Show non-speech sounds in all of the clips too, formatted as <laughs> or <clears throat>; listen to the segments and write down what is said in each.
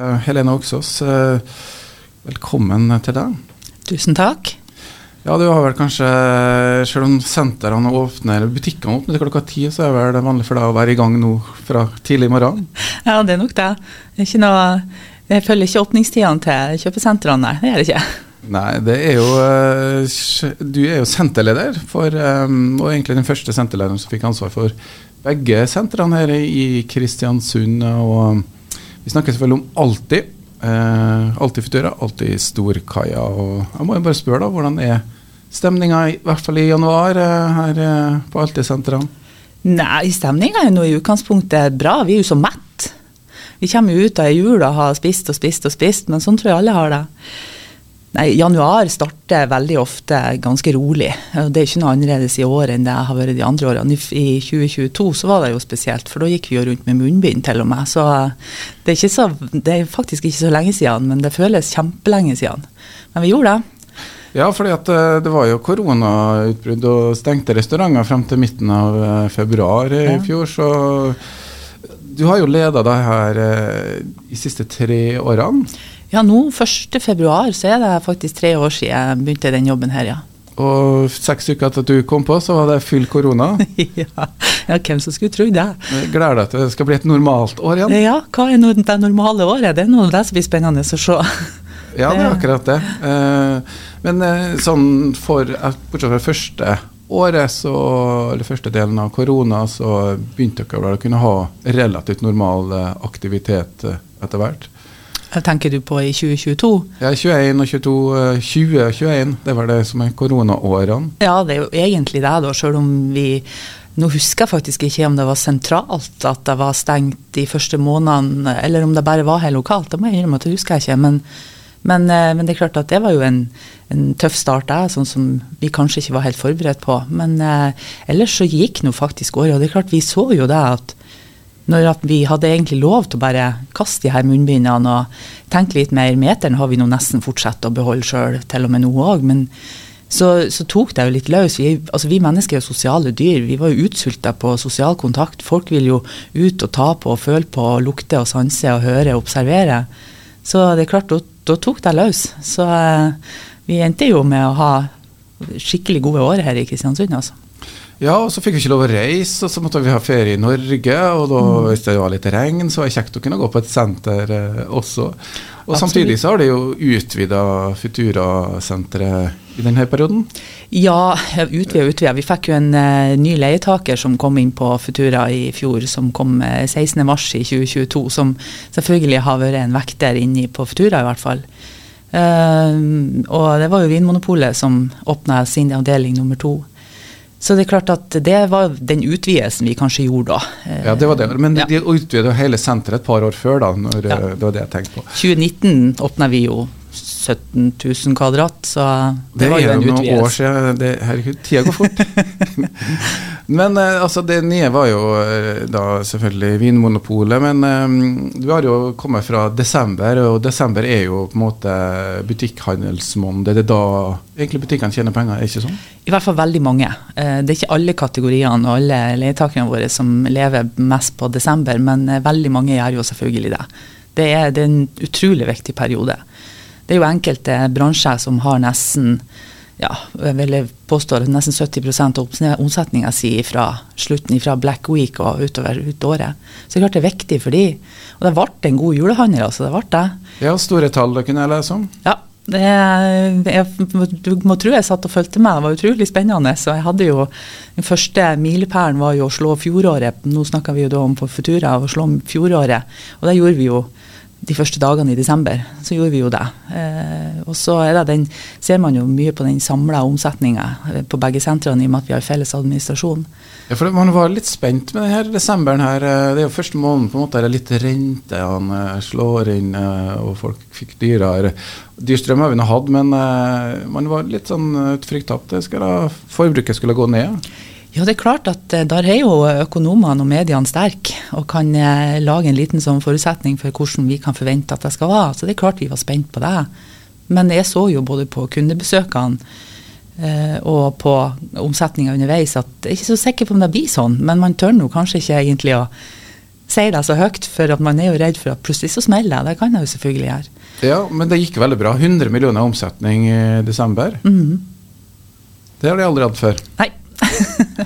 Eh, Helene Oksås, eh, velkommen til deg. Tusen takk. Ja, du har vel kanskje, selv om sentrene åpner, eller butikkene åpner klokka ti, så er det vanlig for deg å være i gang nå fra tidlig i morgen? <laughs> Ja, det er nok det. det ikke noe, jeg følger ikke åpningstidene til kjøpesentrene, nei. Det gjør jeg ikke. Nei, det er jo eh, Du er jo senterleder for, og egentlig den første senterlederen som fikk ansvar for begge sentrene her i Kristiansund. og vi snakker selvfølgelig om Alltid. Eh, alltid Futura, alltid Storkaia. Og jeg må jo bare spørre, da, hvordan er stemninga, i hvert fall i januar, eh, her eh, på Alltid-sentrene? Nei, stemninga er nå i utgangspunktet bra. Vi er jo så mett. Vi kommer jo ut av jula og har spist og spist og spist, men sånn tror jeg alle har det. Nei, Januar starter veldig ofte ganske rolig. Det er ikke noe annerledes i år enn det har vært de andre årene. I 2022 så var det jo spesielt, for da gikk vi jo rundt med munnbind til og med. Så det er, så, det er faktisk ikke så lenge siden, men det føles kjempelenge siden. Men vi gjorde det. Ja, fordi at eh, det var jo koronautbrudd og stengte restauranter frem til midten av eh, februar i ja. fjor, så du har jo leda deg her eh, de siste tre årene. Ja, nå 1.2 så er det faktisk tre år siden jeg begynte den jobben her, ja. Og seks uker etter at du kom på, så var det full korona? <laughs> ja. ja, hvem som skulle trodd det. Gleder deg til det skal bli et normalt år igjen? Ja, hva er det normale året? Det er noe av det som blir spennende å se. <laughs> ja, det er akkurat det. Eh, men eh, sånn for, bortsett fra første året, så, eller første delen av korona, så begynte dere vel å kunne ha relativt normal eh, aktivitet etter hvert? Tenker du på i 2022? Ja, 21 og 22, 2021. Det var det som er koronaårene. Ja, det er jo egentlig det, da, selv om vi nå husker jeg faktisk ikke om det var sentralt at det var stengt de første månedene, eller om det bare var helt lokalt. Det må jeg innrømme at det husker jeg ikke. Men, men, eh, men, det er klart at det var jo en, en tøff start, der, sånn som vi kanskje ikke var helt forberedt på. Men eh, ellers så gikk nå faktisk året. Og det er klart, vi så jo det at når vi hadde egentlig lov til å bare kaste de her munnbindene og tenke litt mer. Meteren har vi nå nesten fortsatt å beholde sjøl, til og med nå òg. Men så, så, tok det jo litt løs. Vi, altså vi, mennesker er jo sosiale dyr. Vi var jo utsulta på sosial kontakt. Folk vil jo ut og ta på og føle på, og lukte og sanse og høre og observere. Så det er klart, da tok det løs. Så eh, vi endte jo med å ha skikkelig gode år her i Kristiansund, altså. Ja, og så fikk vi ikke lov å reise, og så måtte vi ha ferie i Norge. Og da, mm. hvis det var litt regn, så var det kjekt å kunne gå på et senter eh, også. Og Absolutt. samtidig så har det jo utvida Futura-senteret i denne perioden? Ja, utvida utvida. Vi fikk jo en uh, ny leietaker som kom inn på Futura i fjor, som kom uh, 16.3 i 2022. Som selvfølgelig har vært en vekter inni på Futura, i hvert fall. Uh, og det var jo Vinmonopolet som åpna sin avdeling nummer to. Så det er klart at det var den utvidelsen vi kanskje gjorde da. Ja, det var det. Men ja. de utvidet hele senteret et par år før, da. Når, ja. Det var det jeg tenkte på. 2019 åpna vi jo 17 000 kvadrat, så det, det var jo en utvidelse. Det er noen år siden. Det, herregud, tida går fort. <laughs> Men eh, altså, det nye var jo eh, da selvfølgelig Vinmonopolet. Men um, du har jo kommet fra desember, og desember er jo på en måte butikkhandelsmåned. Det er da egentlig butikkene tjener penger, er ikke sånn? I hvert fall veldig mange. Det er ikke alle kategoriene og alle leietakerne våre som lever mest på desember, men veldig mange gjør jo selvfølgelig det. Det er, det er en utrolig viktig periode. Det er jo enkelte bransjer som har nesten ja, jeg vil påstå nesten 70 av omsetninga si fra slutten fra Black Week og utover ut året. Så det er klart det er viktig for de. Og det ble en god julehandel, altså. Det ble det. Ja, store tall det kunne jeg lese om. Ja. Det, jeg, du må tro jeg satt og fulgte med, det var utrolig spennende. Så jeg hadde jo, Den første milepælen var jo å slå fjoråret. Nå snakker vi jo da om på Futura, å slå fjoråret. Og det gjorde vi jo de første dagene i desember. Så gjorde vi jo det. Eh, og så den, ser man jo mye på den samla omsetninga eh, på begge sentrene, i og med at vi har felles administrasjon. Ja, for Man var litt spent med denne desemberen. her. Eh, det er jo første måneden på en måte er det litt rente han eh, slår inn, og folk fikk dyrere Dyrstrøm har vi nå hatt, men man var litt sånn frykta at forbruket skulle gå ned. Ja, det er klart at eh, der er jo økonomene og mediene sterke og kan eh, lage en liten sånn forutsetning for hvordan vi kan forvente at det skal være. Så det er klart vi var spent på det. Men jeg så jo både på kundebesøkene eh, og på omsetninga underveis at jeg er ikke så sikker på om det blir sånn, men man tør nå kanskje ikke egentlig å si det så høyt, for at man er jo redd for at plutselig så smeller det. Det kan jeg jo selvfølgelig gjøre. Ja, men det gikk veldig bra. 100 millioner omsetning i desember. Mhm. Det har de aldri hatt før. Nei,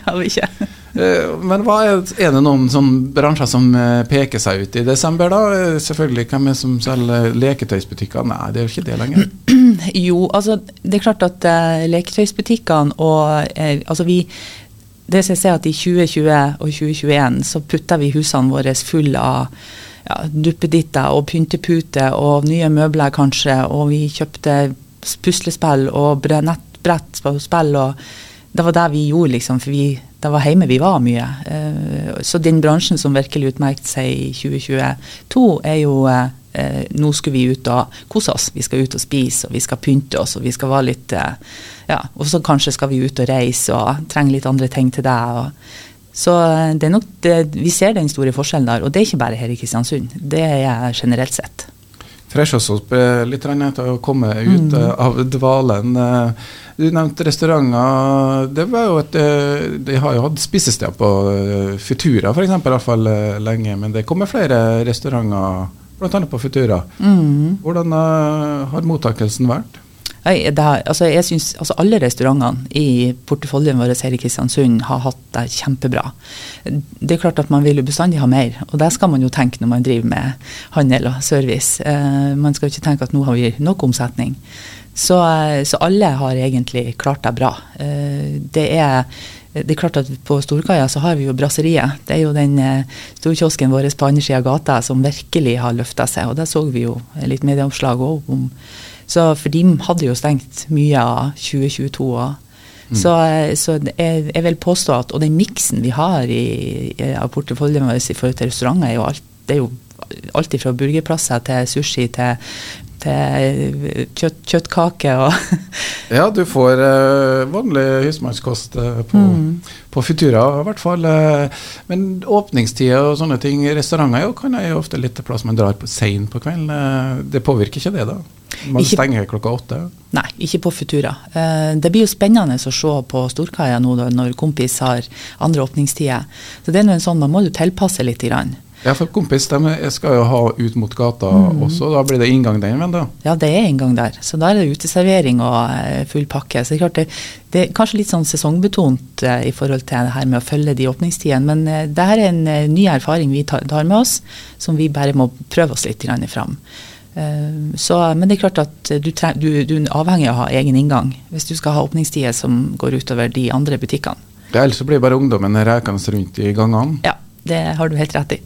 <laughs> har vi ikke. Eh, Men hva er, er det noen sånn bransjer som eh, peker seg ut i desember, da? Eh, Selvfølgelig, hvem er det som selger leketøysbutikker? Nei, det er jo ikke det lenger. <clears throat> Jo, altså det er klart at uh, leketøysbutikkene og uh, altså vi det som jeg ser at I 2020 og 2021 så putter vi husene våre full av ja, duppeditter og pynteputer og nye møbler kanskje, og vi kjøpte puslespill og bre- nettbrett på spill. og Det var det vi gjorde, liksom, for vi, det var hjemme vi var mye. Eh, så den bransjen som virkelig utmerket seg i 2022, er jo eh, nå skulle vi ut og kose oss. Vi skal ut og spise, og vi skal pynte oss, og vi skal være litt eh, Ja, og så kanskje skal vi ut og reise og trenger litt andre ting til deg. Og, så det er nok det, vi ser den store forskjellen der, og det er ikke bare her i Kristiansund. Det er generelt sett. Freshe oss opp eh, litt til å komme ut mm. av dvalen. Eh, Du nevnte restauranter. Det var jo et, eh, de har jo hatt spisesteder på Futura Futura f.eks. i hvert fall eh, lenge, men det kommer flere restauranter bl.a. på Futura. Hvordan eh, har mottakelsen vært? Jeg, altså jeg synes, altså alle restaurantene i porteføljen vår her i Kristiansund har hatt det kjempebra. Det er klart at man vil jo bestandig ha mer, og det skal man jo tenke når man driver med handel og service. Eh, man skal jo ikke tenke at nå har vi nok omsetning. Så, eh, så alle har egentlig klart det bra. Eh, det er det er klart at På Storkaia så har vi jo Brasseriet. Det er jo den eh, storkiosken vår på andre sida av gata som virkelig har løfta seg. og Det så vi jo litt medieoppslag også om. Så, for de hadde jo stengt mye av 2022. Og, Så, eh, så jeg, jeg vil påstå at Og den miksen vi har i, i, av porteføljen vår i forhold til restauranter, er jo alt, det er jo alt fra burgerplasser til sushi til, til kjøtt, kjøttkake og <laughs> Ja, du får eh, vanlig husmannskost eh, på, på Futura i hvert fall. eh, men åpningstider og sånne ting, restauranter jo, kan jeg jo ofte litt til plass man drar på på kvelden. eh, det påvirker ikke det, da? Man Ikke- stenger klokka åtte. Nei, ikke på Futura. Eh, Det blir jo spennende å se på Storkaia nå da, når kompis har andre åpningstider. Så det er nå en sånn, Man må jo tilpasse litt. Grann. Ja, for kompis de skal jo ha ut mot gata også, da blir det inngang den veien, da. Ja, det er inngang der. Så da er det uteservering og eh, full pakke. Så det er klart det, det er kanskje litt sånn sesongbetont eh, i forhold til det her med å følge de åpningstidene. Men eh, det her er en ny erfaring vi tar, med oss, som vi bare må prøve oss litt fram. Så, men det er klart at du, treng, du, du er avhengig av å ha egen inngang hvis du skal ha åpningstider som går utover de andre butikkene. Ellers blir bare ungdommen rekende rundt i gangene. Ja, det har du helt rett i.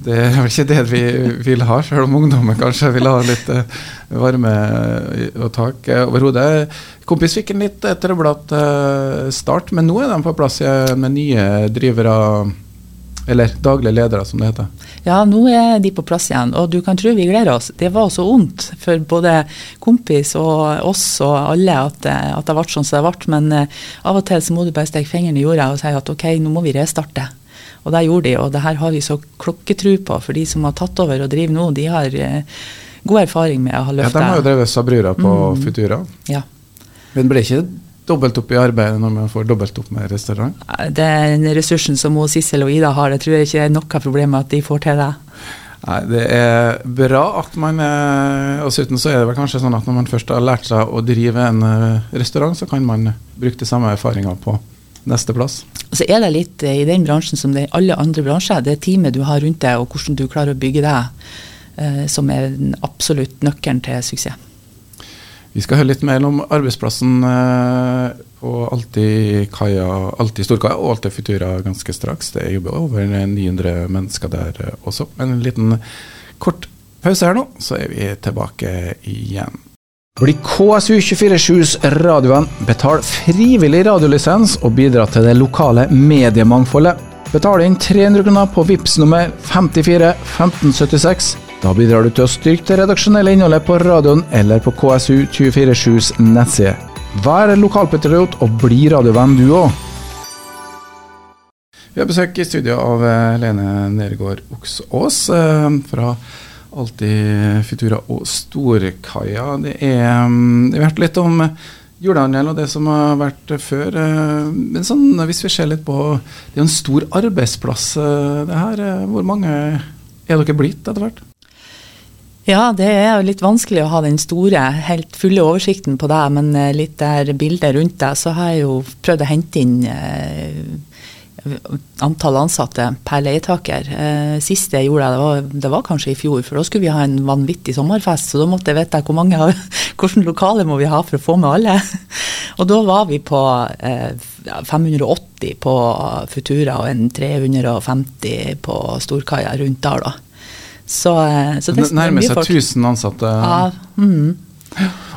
Det er vel ikke det vi vil ha, selv om ungdommen kanskje vil ha litt eh, varme og tak over hodet. Kompis fikk en litt trøblete eh, start, men nå er de på plass med nye drivere, eller daglige ledere, som det heter. Ja, nå er de på plass igjen, og du kan tro vi gleder oss. Det var så vondt for både kompis og oss og alle at, eh, at det ble sånn som det ble, men av og til så må du bare stikke fingeren i jorda og si at ok, nå må vi restarte. Og det gjorde de, og det her har vi så klokketru på, for de som har tatt over og driver nå, de har eh, god erfaring med å ha Ja, de har jo drevet Sabrura på Futura. Ja. Men ble ikke dobbelt opp i arbeidet når man får dobbelt opp med restaurant? Den ressursen som hun, Sissel og Ida har, det tror jeg ikke er noe problem at de får til det. Nei, det er bra at man eh, Og dessuten så er det vel kanskje sånn at når man først har lært seg å drive en eh, restaurant, så kan man bruke de samme erfaringene på neste plass. Og så er det litt eh, i den bransjen som det er i alle andre bransjer, det teamet du har rundt deg, og hvordan du klarer å bygge deg, eh, som er den absolutt nøkkelen til suksess. Vi skal høre litt mer om arbeidsplassen eh, på Alltid Kaia, Alltid Storkaia og Alltid Futura ganske straks. Det jobber over 900 mennesker der eh, også. En liten kort pause her nå, så er vi tilbake igjen. Bli KSU247s radiovenn. Betal frivillig radiolisens og bidra til det lokale mediemangfoldet. Betal inn 300 kroner på VIPS nummer 54 1576. Da bidrar du til å styrke det redaksjonelle innholdet på radioen eller på KSU247s nettside. Vær lokalpatriot og bli radiovenn du òg. Vi har besøk i studio av eh, Lene Nergård Oksås eh, fra Alltid Futura og Storkaia. Det er mm, Vi har hørt litt om julehandel og det som har vært før. eh, Men sånn, hvis vi ser litt på Det er jo en stor arbeidsplass, eh, det her. eh, Hvor mange er dere blitt etter hvert? Ja, det er jo litt vanskelig å ha den store, helt fulle oversikten på det, men litt der bildet rundt deg, så har jeg jo prøvd å hente inn antall ansatte per leietaker. Eh, siste jeg gjorde, det var, det var kanskje i fjor, for da skulle vi ha en vanvittig sommerfest, så da måtte jeg vite hvor mange, <laughs> hvilke lokale må vi ha for å få med alle. <laughs> Og da var vi på eh, 580 på Futura og en 350 på Storkaia rundt der, da. Så, eh, så det, Det nærmer seg folk. 1000 ansatte. Ja, mm.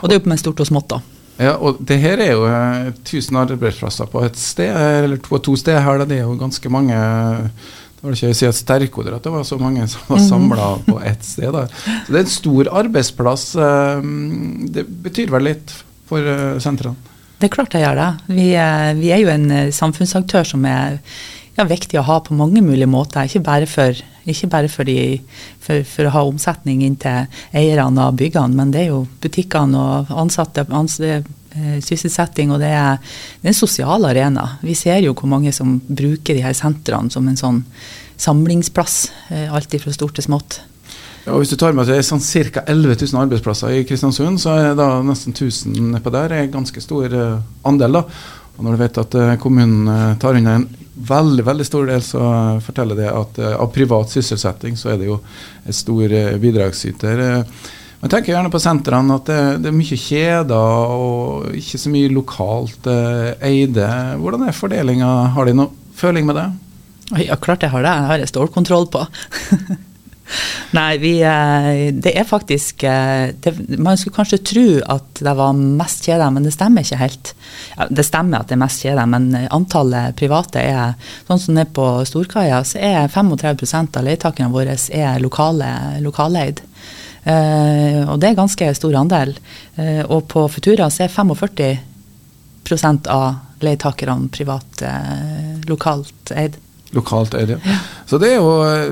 Og det er jo med stort og smått, da. Ja, og det her er jo eh, 1000 arbeidsplasser på et sted, eller på to steder her. Det er jo ganske mange Det var ikke å si at sterkoder at det var så mange som var samla på ett sted. da. Så det er en stor arbeidsplass. eh, Det betyr vel litt for eh, sentrene? Det er klart det gjør det. Vi, er- vi er jo en eh, samfunnsaktør som er ja, viktig å ha på mange mulige måter. Ikke bare for, ikke bare for, de, for, for å ha omsetning inn til eierne av byggene, men det er jo butikkene og ansatte, ans, eh, sysselsetting, og det er, det er en sosial arena. Vi ser jo hvor mange som bruker de her sentrene som en sånn samlingsplass, alltid alt fra stort til smått. Ja, og Hvis du tar med at det er sånn ca. 11 000 arbeidsplasser i Kristiansund, så er da nesten 1000 nedpå der en ganske stor eh, andel. da. Og Når du vet at eh, kommunen eh, tar unna en veldig veldig stor del, så forteller det at eh, av privat sysselsetting så er det jo et stor eh, bidragsyter. eh. Men tenk gjerne på sentrene at det, det er mye kjeder og ikke så mye lokalt eide. Hvordan er fordelinga? Har de noe føling med det? Ja, klart jeg har det. Jeg har jeg stålkontroll på. <laughs> Nei, vi, eh, det er faktisk eh, det, Man skulle kanskje tro at det var mest kjeder, men det stemmer ikke helt. Det stemmer at det er mest kjeder, men antallet private er Sånn som det er på Storkaia, så er 35% av leietakerne våre er lokale, lokaleid. Uh, og det er ganske stor andel. Uh, og på Futura så er 45 av leietakerne privat, uh, lokalt eid. Lokalt eid, ja. Så det jo,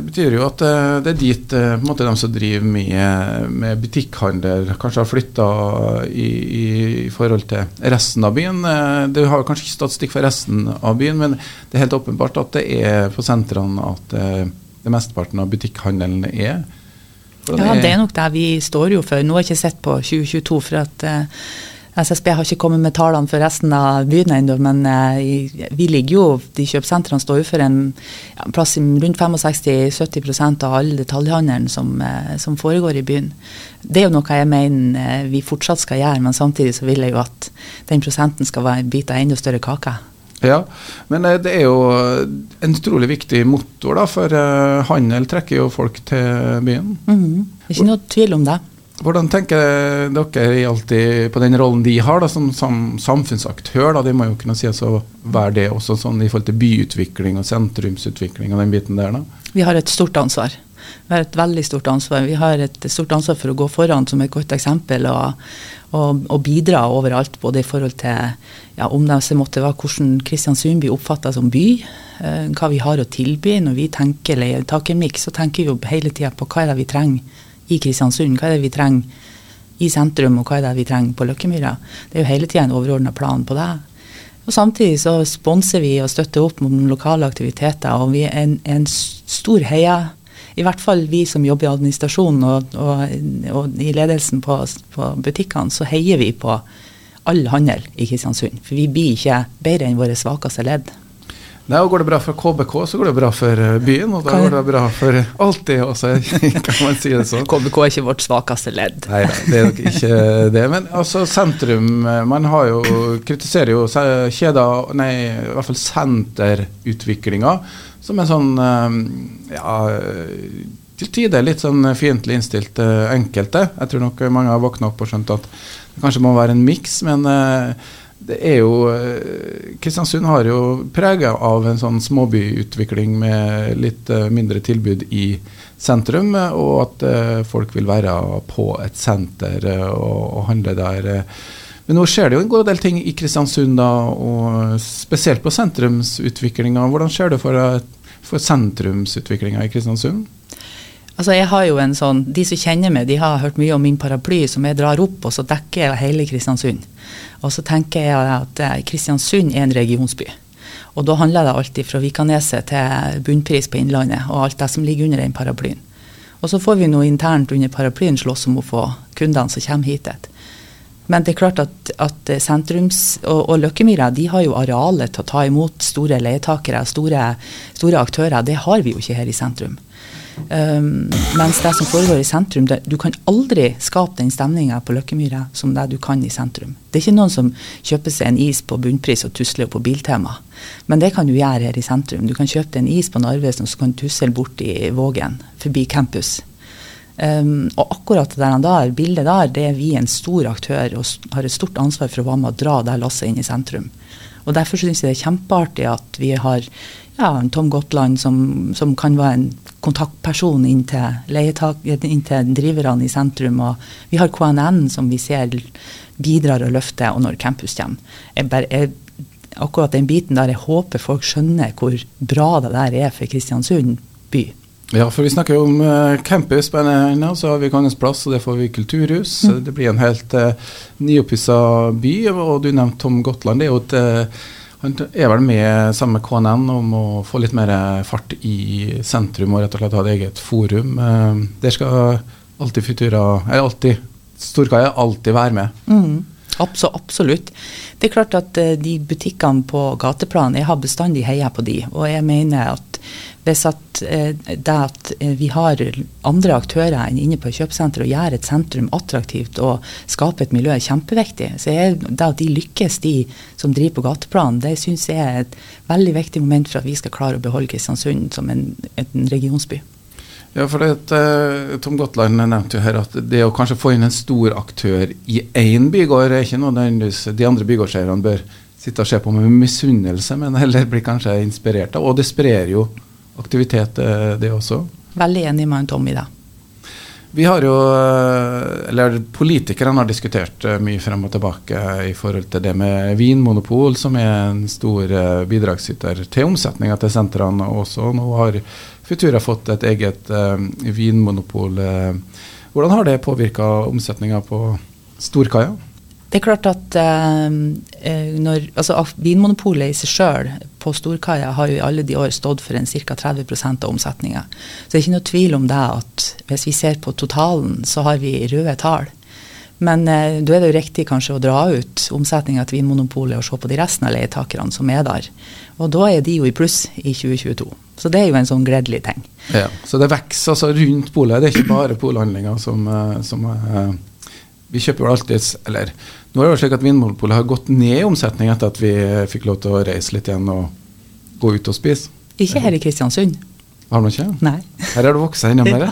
betyr jo at eh, det er dit eh, måte de som driver med, med butikkhandel, kanskje har flytta i, i, forhold til resten av byen. Det har kanskje ikke statistikk for resten av byen, men det er helt åpenbart at det er på sentrene at det mesteparten av butikkhandelen er. Ja, det er nok der vi står jo for. Nå har jeg ikke sett på 2022, for at eh, SSB har ikke kommet med tallene for resten av byen ennå, men eh, vi ligger jo, de kjøpesentrene står jo for en ja, plass rundt 65-70% av all detaljhandelen som, eh, som foregår i byen. Det er jo noe jeg mener eh, vi fortsatt skal gjøre, men samtidig så vil jeg jo at den prosenten skal være en bit av enda større kake. Ja, men det er jo en utrolig viktig motor, da, for handel trekker jo folk til byen. Mhm. Ikke noe tvil om det. Hvordan tenker dere alltid på den rollen de har da, som, som samfunnsaktør? Da? De må jo kunne sies å være det også sånn i forhold til byutvikling og sentrumsutvikling og den biten der. da. Vi har et stort ansvar. Vi har et veldig stort ansvar. Vi har et stort ansvar for å gå foran som et godt eksempel og, og, og bidra overalt, både i forhold til ja, om det så måtte være hvordan Kristiansund blir oppfatta som by, eh, hva vi har å tilby. Når vi tenker leietakermiks, så tenker vi jo hele tida på hva er det vi trenger i Kristiansund, hva er det vi trenger i sentrum, og hva er det vi trenger på Løkkemyra. Det er jo hele tida en overordna plan på det. Og Samtidig så sponser vi og støtter opp om lokale aktiviteter, og vi er en, en stor heia i hvert fall vi som jobber i administrasjonen og, og, og i ledelsen på, på butikkene, så heier vi på all handel i Kristiansund. For vi blir ikke bedre enn våre svakeste ledd. Nei, og Går det bra for KBK, så går det bra for eh, byen. Og da går det bra for alt det også, <laughs> kan man si det sånn. KBK er ikke vårt svakeste ledd. Nei det er nok ikke det. Men altså, sentrum eh, Man har jo kritiserer jo kjeder, nei, i hvert fall senterutviklinga, som en sånn eh, ja, til tider litt sånn fiendtlig innstilt enkelte. Jeg tror nok mange har våkna opp og skjønt at det kanskje må være en miks, men det er jo eh, Kristiansund har jo prega av en sånn småbyutvikling med litt eh, mindre tilbud i sentrum, eh, og at folk vil være på et senter og, og handle der. Men nå skjer det jo en god del ting i Kristiansund, da, og spesielt på sentrumsutviklinga. Hvordan skjer det for, for sentrumsutviklinga i Kristiansund? Altså jeg har jo en sånn, De som kjenner meg, de har hørt mye om min paraply, som jeg drar opp, og så dekker jeg hele Kristiansund. Og så tenker jeg at eh, Kristiansund er en regionsby. Og da handler det alltid fra Vikaneset til bunnpris på Innlandet, og alt det som ligger under den paraplyen. Og så får vi nå internt under paraplyen slåss om å få kundene som kommer hit. Men det er klart at, at sentrums- og, og Løkkemyra de har jo arealet til å ta imot store leietakere, store, store aktører. Det har vi jo ikke her i sentrum. Um, mens det som foregår i sentrum, det, du kan aldri skape den stemninga på Løkkemyra som det du kan i sentrum. Det er ikke noen som kjøper seg en is på bunnpris og tusler på Biltema. Men det kan du gjøre her i sentrum. Du kan kjøpe deg en is på Narvesen og så kan du tusle bort i Vågen, forbi campus. Um, og akkurat det der, bildet der, det er vi en stor aktør og har et stort ansvar for å være med å dra det lasset inn i sentrum. Og Derfor syns jeg det er kjempeartig at vi har ja, en Tom Gotland som, som, kan være en kontaktperson inn til, driverne i sentrum. Og vi har KNN som vi ser bidrar og løfter, og når campus kommer. Jeg bare, jeg, akkurat den biten der, jeg håper folk skjønner hvor bra det der er for Kristiansund by. Ja, for vi snakker jo om uh, campus på NN, så har vi Kongens plass, og der får vi kulturhus. Mm. Det blir en helt uh, nyoppussa by. Og du nevnte Tom Gotland. det er jo et uh, han er vel med sammen med KNN om å få litt mer fart i sentrum og rett og slett ha et eget forum. Uh, der skal alltid Futura, eller alltid Storkaia alltid være med. Mm. Absolutt. Det er klart at de butikkene på gateplan, jeg har bestandig heia på de. Og jeg mener at hvis at, eh, det at eh, vi har andre aktører enn inne på kjøpesenteret og gjør et sentrum attraktivt og skaper et miljø, er kjempeviktig. Så er det at de lykkes, de som driver på gateplan, det syns jeg er et veldig viktig moment for at vi skal klare å beholde Kristiansund som en, en regionsby. Ja, for det, uh, Tom Gotland nevnte jo her at det å kanskje få inn en stor aktør i én bygård, er ikke noe de andre bygårdseierne bør sitte og se på med misunnelse, men heller bli kanskje inspirert av. Og det sprer jo aktivitet, eh, det også. Veldig enig med Tommy da. Vi har jo, eh, eller Politikerne har diskutert eh, mye frem og tilbake i forhold til det med vinmonopol, som er en stor bidragsyter til omsetninga til sentrene også. Nå har Futura fått et eget vinmonopol. Hvordan har det påvirka omsetninga på Storkaia? Det er klart at eh, eh når, altså Vinmonopolet i seg sjøl på Storkaia har jo i alle de år stått for en ca. 30% av omsetninga. Så det er ikke noe tvil om det at hvis vi ser på totalen, så har vi røde tall. Men eh, da er det jo riktig kanskje å dra ut omsetninga til Vinmonopolet og se på de resten av leietakerne som er der. Og da er de jo i pluss i 2022. Så det er jo en sånn gledelig ting. Ja, Så det vokser altså rundt polet. Det er ikke bare polhandlinga som, eh, som uh, Vi kjøper jo alltid Eller nå er det jo slik at Vinmonopolet har gått ned i omsetning etter at vi fikk lov til å reise litt igjen og gå ut og spise. Ikke her i Kristiansund. Har man ikke? Nei. Her har det vokst enda <laughs> mer?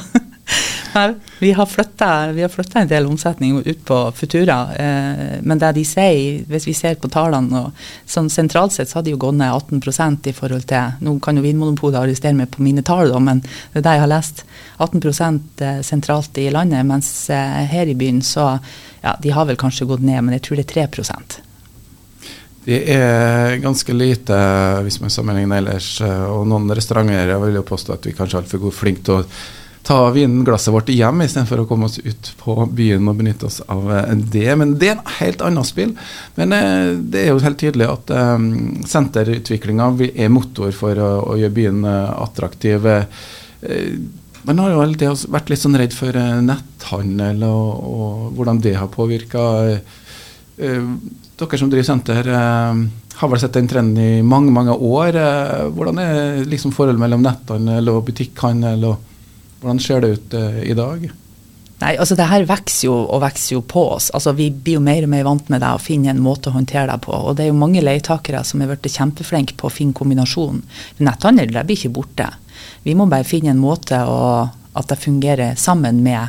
Nei, vi har flytta en del omsetning ut på Futura. Eh, men det de sier, hvis vi ser på tallene og sånn Sentralt sett så har de jo gått ned 18% i forhold til Nå kan jo Vinmonopolet arrestere meg på mine tall, men det er det jeg har lest. 18 eh, sentralt i landet, mens eh, her i byen så ja, de har vel kanskje gått ned, men jeg tror det er 3% det er ganske lite hvis man sammenligner ellers. Og noen restauranter jeg vil jo påstå at vi kanskje er altfor flinke til å ta vinglasset vårt hjem istedenfor å komme oss ut på byen og benytte oss av eh, det. Men det er en helt annet spill. Men eh, det er jo helt tydelig at um, senterutviklinga er motor for å gjøre byen attraktiv. Man har jo alltid vært litt sånn redd for netthandel og, og hvordan det har påvirka. Dere som driver senter, har vel sett den trenden i mange mange år. Hvordan er liksom forholdet mellom netthandel og butikkhandel? og hvordan ser det ut uh, i dag? Nei, altså det her vokser jo og vokser jo på oss. Altså Vi blir jo mer og mer vant med det og finner en måte å håndtere det på. Og det er jo mange leietakere som er blitt kjempeflinke på å finne kombinasjonen. Netthandel det blir ikke borte. Vi må bare finne en måte å, at det fungerer sammen med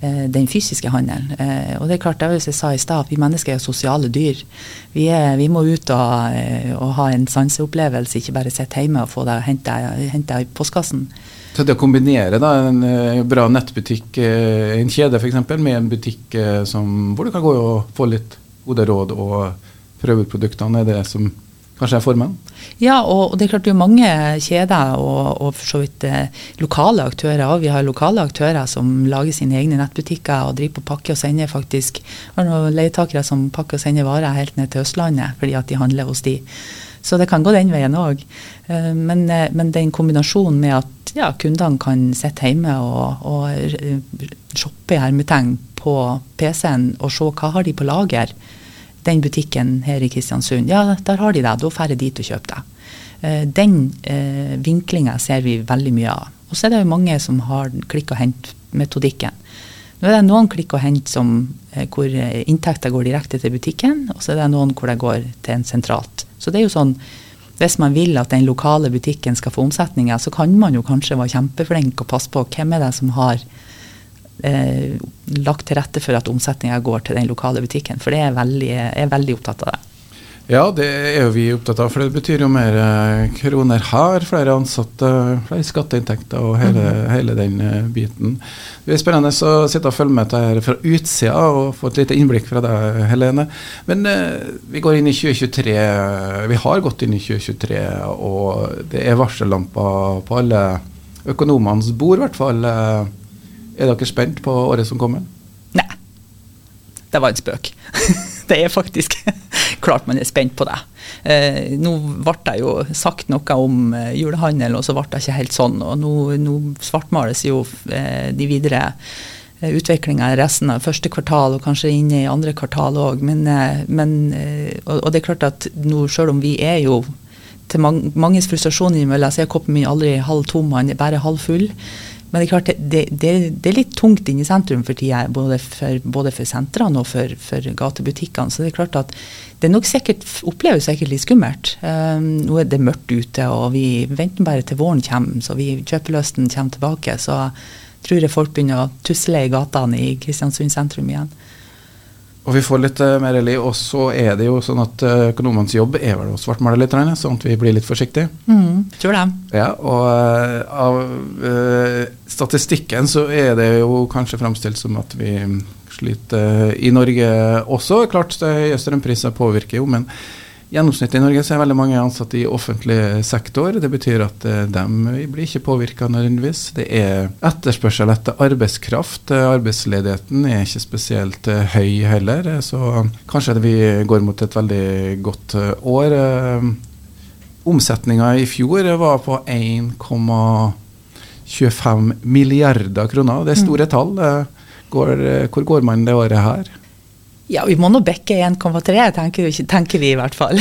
eh, den fysiske handelen. Eh, og det er klart, det var som jeg sa i stad, at vi mennesker er sosiale dyr. Vi, er, vi må ut og, og, ha en sanseopplevelse, ikke bare sitte hjemme og få det hente i postkassen. Så det å kombinere da, en uh, bra nettbutikk, uh, en kjede f.eks., med en butikk uh, som, hvor du kan gå og få litt gode råd og prøve ut produktene, er det som kanskje er formen? Ja, og, og det er klart det er mange kjeder og, og for så vidt eh, lokale aktører òg. Vi har lokale aktører som lager sine egne nettbutikker og driver på pakke og sender faktisk Har noen leietakere som pakker og sender varer helt ned til Østlandet fordi at de handler hos de. Så det kan gå den veien òg. Eh, men, eh, men den kombinasjonen med at ja, kundene kan sitte hjemme og, og eh, shoppe i hermetegn på PC-en og se hva har de på lager, den butikken her i Kristiansund, ja, der har de det. Da drar jeg dit og kjøper det. Den eh, vinklinga ser vi veldig mye av. Og så er det jo mange som har klikk og hent-metodikken. Nå er det noen klikk og hent som, hvor inntekter går direkte til butikken, og så er det noen hvor det går til en sentralt. Så det er jo sånn hvis man vil at den lokale butikken skal få omsetninger, så kan man jo kanskje være kjempeflink og passe på hvem er det som har eh, lagt til rette for at omsetninga går til den lokale butikken. For det er jeg er veldig opptatt av det. Ja, det er jo vi opptatt av, for det betyr jo mer eh, kroner her, flere ansatte, flere skatteinntekter og hele, mm. hele den eh, biten. Det er spennende å sitte og følge med dette fra utsida og få et lite innblikk fra deg, Helene. Men eh, vi går inn i 2023. Vi har gått inn i 2023, og det er varsellamper på alle økonomenes bord, i hvert fall. Er dere spent på året som kommer? Nei. Det var en spøk. <laughs> det er faktisk klart man er spent på det. Eh, nå ble det jo sagt noe om eh, julehandel, og så ble det ikke helt sånn. Og nå, nå svartmales jo eh, de videre eh, utviklinga i resten av første kvartal, og kanskje inn i andre kvartal òg. Men, eh, men og, og, det er klart at nå, selv om vi er jo til mange, manges frustrasjon innimellom, så er koppen min aldri halv tom, han er bare halv full. Men det er klart, det, det, det er litt tungt inne i sentrum for tida, både for, både for sentrene og for, for, gatebutikkene. Så det er klart at det nok sikkert, oppleves sikkert litt skummelt. Um, nå er det mørkt ute, og vi venter bare til våren kommer, så vi, kjøpelysten kommer tilbake. Så tror jeg folk begynner å tusle i gatene i Kristiansund sentrum igjen. Og vi får litt uh, mer liv. Og så er det jo sånn at uh, økonomenes jobb er vel å svartmale litt, sånn at vi blir litt forsiktige. Mm, tror det. Ja, og uh, av statistikken så er det jo kanskje framstilt som at vi sliter i Norge også. Klart høye strømpriser påvirker jo, men Gjennomsnittet i Norge så er veldig mange ansatte i offentlig sektor. Det betyr at uh, de blir ikke påvirka nødvendigvis. Det er etterspørsel etter arbeidskraft. Uh, arbeidsledigheten er ikke spesielt høy heller, så kanskje vi går mot et veldig godt år. Omsetninga i fjor var på 1,25 milliarder kroner. Det er store mm. tall. Går, hvor går man det året her? Ja, vi må nå bekke 1,3, tenker, tenker, vi i hvert fall.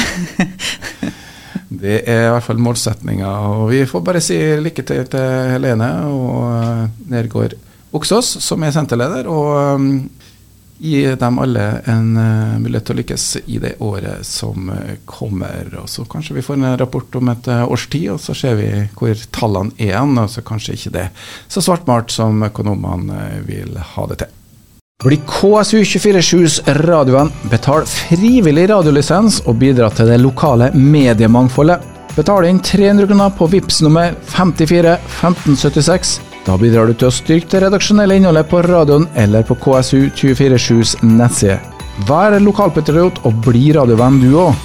<laughs> det er i hvert fall målsetninga. Og vi får bare si lykke til til Helene og eh, Nergård Oksås, som er senterleder. Og um, gi dem alle en uh, mulighet til å lykkes i det året som kommer. Og så kanskje vi får en rapport om et uh, års tid, og så ser vi hvor tallene er. Og så kanskje ikke det så svartmalt som økonomene vil ha det til. Bli KSU247s radiovenn, betal frivillig radiolisens og bidra til det lokale mediemangfoldet. Betal inn 300 kroner på VIPS nummer 54 1576. Da bidrar du til å styrke det redaksjonelle innholdet på radioen eller på KSU247s nettside. Vær lokalpatriot og bli radiovenn du òg.